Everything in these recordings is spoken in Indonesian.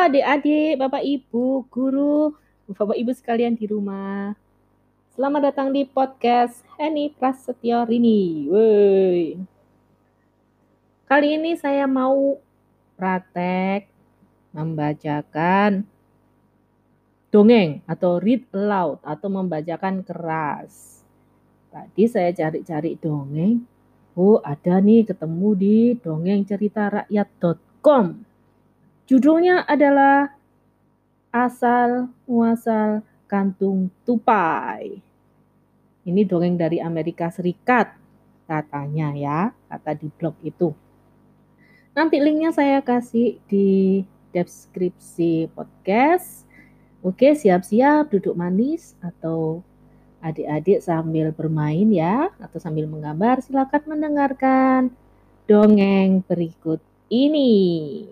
adik-adik, Bapak Ibu, guru, Bapak Ibu sekalian di rumah. Selamat datang di podcast Henny Prasetyo Rini. Woi. Kali ini saya mau praktek membacakan dongeng atau read aloud atau membacakan keras. Tadi saya cari-cari dongeng. Oh, ada nih ketemu di dongengceritarakyat.com. Judulnya adalah Asal Muasal Kantung Tupai. Ini dongeng dari Amerika Serikat katanya ya, kata di blog itu. Nanti linknya saya kasih di deskripsi podcast. Oke, siap-siap duduk manis atau adik-adik sambil bermain ya, atau sambil menggambar, silakan mendengarkan dongeng berikut ini.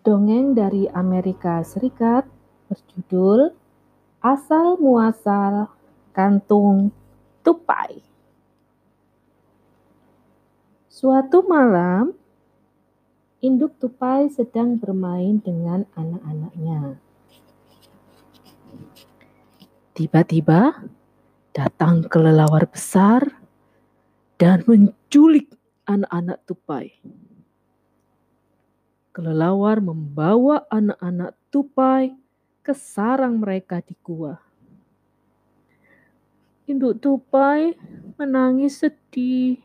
Dongeng dari Amerika Serikat berjudul Asal Muasal Kantung Tupai. Suatu malam, induk tupai sedang bermain dengan anak-anaknya. Tiba-tiba datang kelelawar besar dan menculik anak-anak tupai kelelawar membawa anak-anak tupai ke sarang mereka di gua. Induk tupai menangis sedih.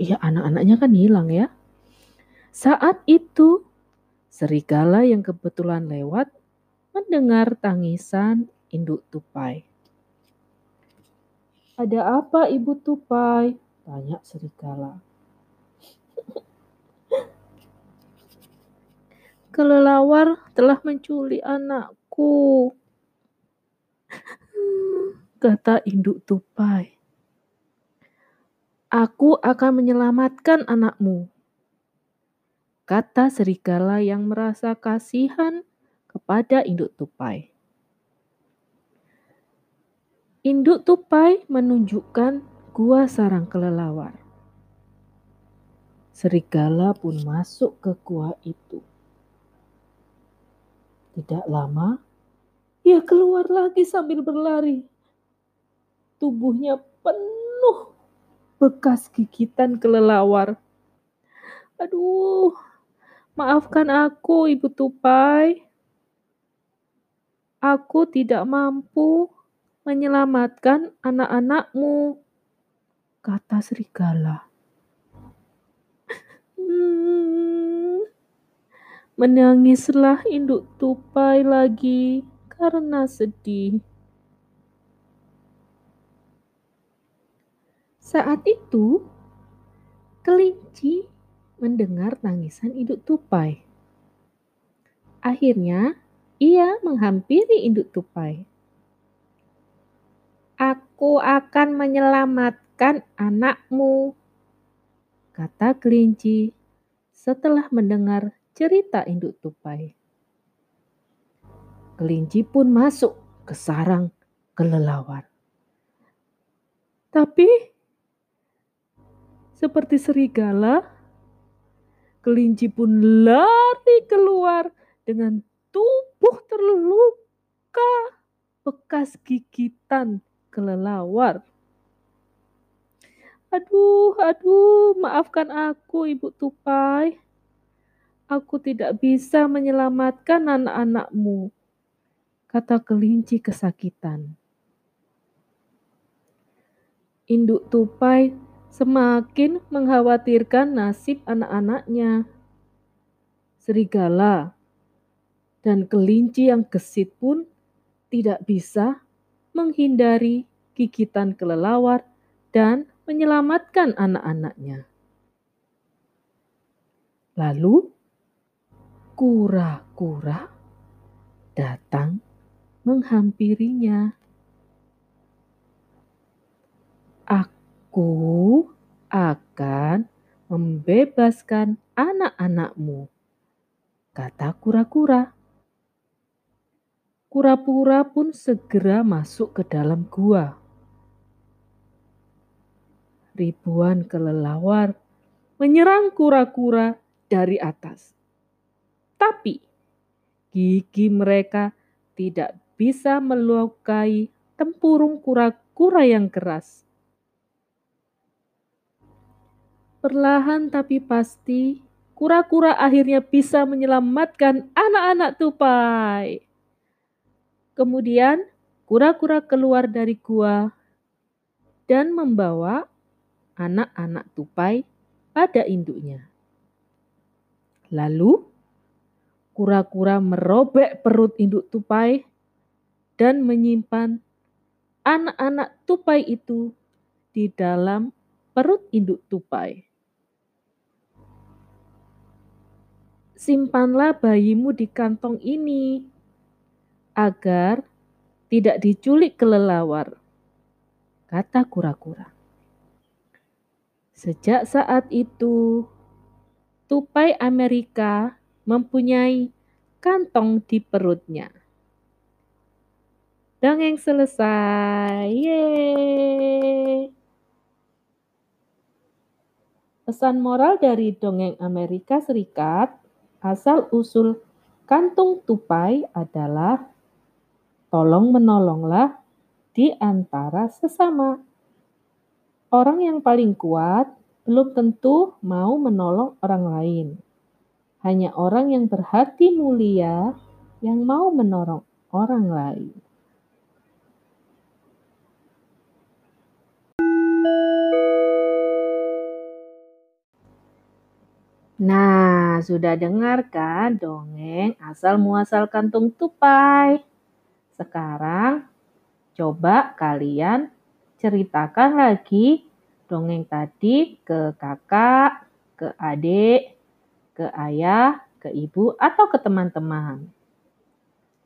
Iya, anak-anaknya kan hilang ya. Saat itu, serigala yang kebetulan lewat mendengar tangisan induk tupai. Ada apa ibu tupai? Tanya serigala. Kelelawar telah menculik anakku. Kata induk tupai. Aku akan menyelamatkan anakmu. Kata serigala yang merasa kasihan kepada induk tupai. Induk tupai menunjukkan gua sarang kelelawar. Serigala pun masuk ke gua itu. Tidak lama, ia keluar lagi sambil berlari. Tubuhnya penuh bekas gigitan kelelawar. Aduh, maafkan aku, Ibu Tupai. Aku tidak mampu menyelamatkan anak-anakmu, kata serigala. Hmm, menangislah induk tupai lagi karena sedih. Saat itu, kelinci mendengar tangisan induk tupai. Akhirnya, ia menghampiri induk tupai. Aku akan menyelamatkan anakmu, kata kelinci setelah mendengar cerita induk tupai. Kelinci pun masuk ke sarang kelelawar. Tapi seperti serigala, kelinci pun lari keluar dengan tubuh terluka bekas gigitan kelelawar. Aduh, aduh, maafkan aku, Ibu Tupai. Aku tidak bisa menyelamatkan anak-anakmu, kata kelinci kesakitan. Induk Tupai semakin mengkhawatirkan nasib anak-anaknya. Serigala dan kelinci yang gesit pun tidak bisa menghindari gigitan kelelawar, dan menyelamatkan anak-anaknya. Lalu, kura-kura datang menghampirinya. Aku akan membebaskan anak-anakmu, kata kura-kura. Kura-kura pun segera masuk ke dalam gua. Ribuan kelelawar menyerang kura-kura dari atas. Tapi gigi mereka tidak bisa melukai tempurung kura-kura yang keras. Perlahan tapi pasti, kura-kura akhirnya bisa menyelamatkan anak-anak tupai. Kemudian kura-kura keluar dari gua dan membawa anak-anak tupai pada induknya. Lalu kura-kura merobek perut induk tupai dan menyimpan anak-anak tupai itu di dalam perut induk tupai. Simpanlah bayimu di kantong ini, agar tidak diculik kelelawar, kata kura-kura. Sejak saat itu, tupai Amerika mempunyai kantong di perutnya. Dongeng selesai. Yeay. Pesan moral dari dongeng Amerika Serikat, asal-usul kantung tupai adalah tolong menolonglah di antara sesama. Orang yang paling kuat belum tentu mau menolong orang lain. Hanya orang yang berhati mulia yang mau menolong orang lain. Nah, sudah dengarkan dongeng asal muasal kantung tupai? Sekarang coba kalian ceritakan lagi dongeng tadi ke kakak, ke adik, ke ayah, ke ibu, atau ke teman-teman.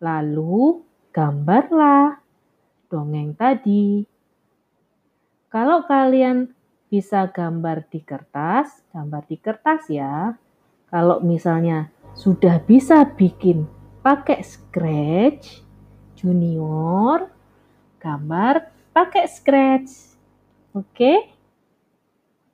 Lalu gambarlah dongeng tadi. Kalau kalian bisa gambar di kertas, gambar di kertas ya. Kalau misalnya sudah bisa bikin pakai scratch, junior gambar pakai scratch. Oke?